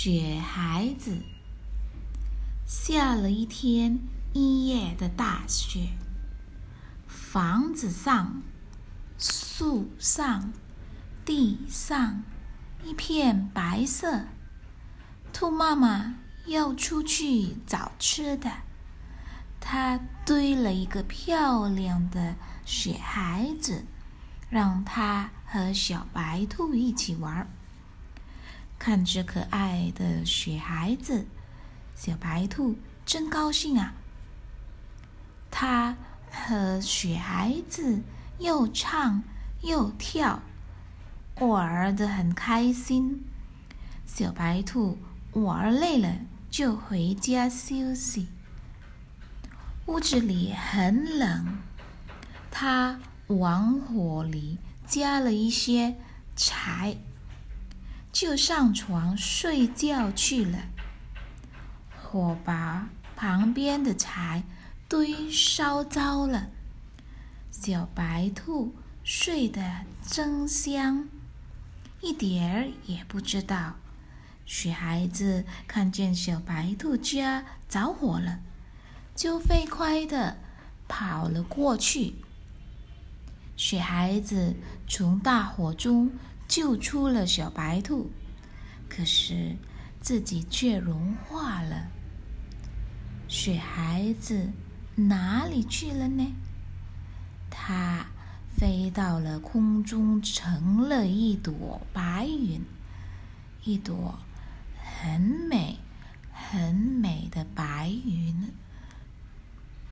雪孩子下了一天一夜的大雪，房子上、树上、地上一片白色。兔妈妈要出去找吃的，她堆了一个漂亮的雪孩子，让它和小白兔一起玩儿。看着可爱的雪孩子，小白兔真高兴啊！它和雪孩子又唱又跳，玩得很开心。小白兔玩累了就回家休息。屋子里很冷，它往火里加了一些柴。就上床睡觉去了。火把旁边的柴堆烧着了，小白兔睡得真香，一点儿也不知道。雪孩子看见小白兔家着火了，就飞快的跑了过去。雪孩子从大火中。救出了小白兔，可是自己却融化了。雪孩子哪里去了呢？它飞到了空中，成了一朵白云，一朵很美、很美的白云。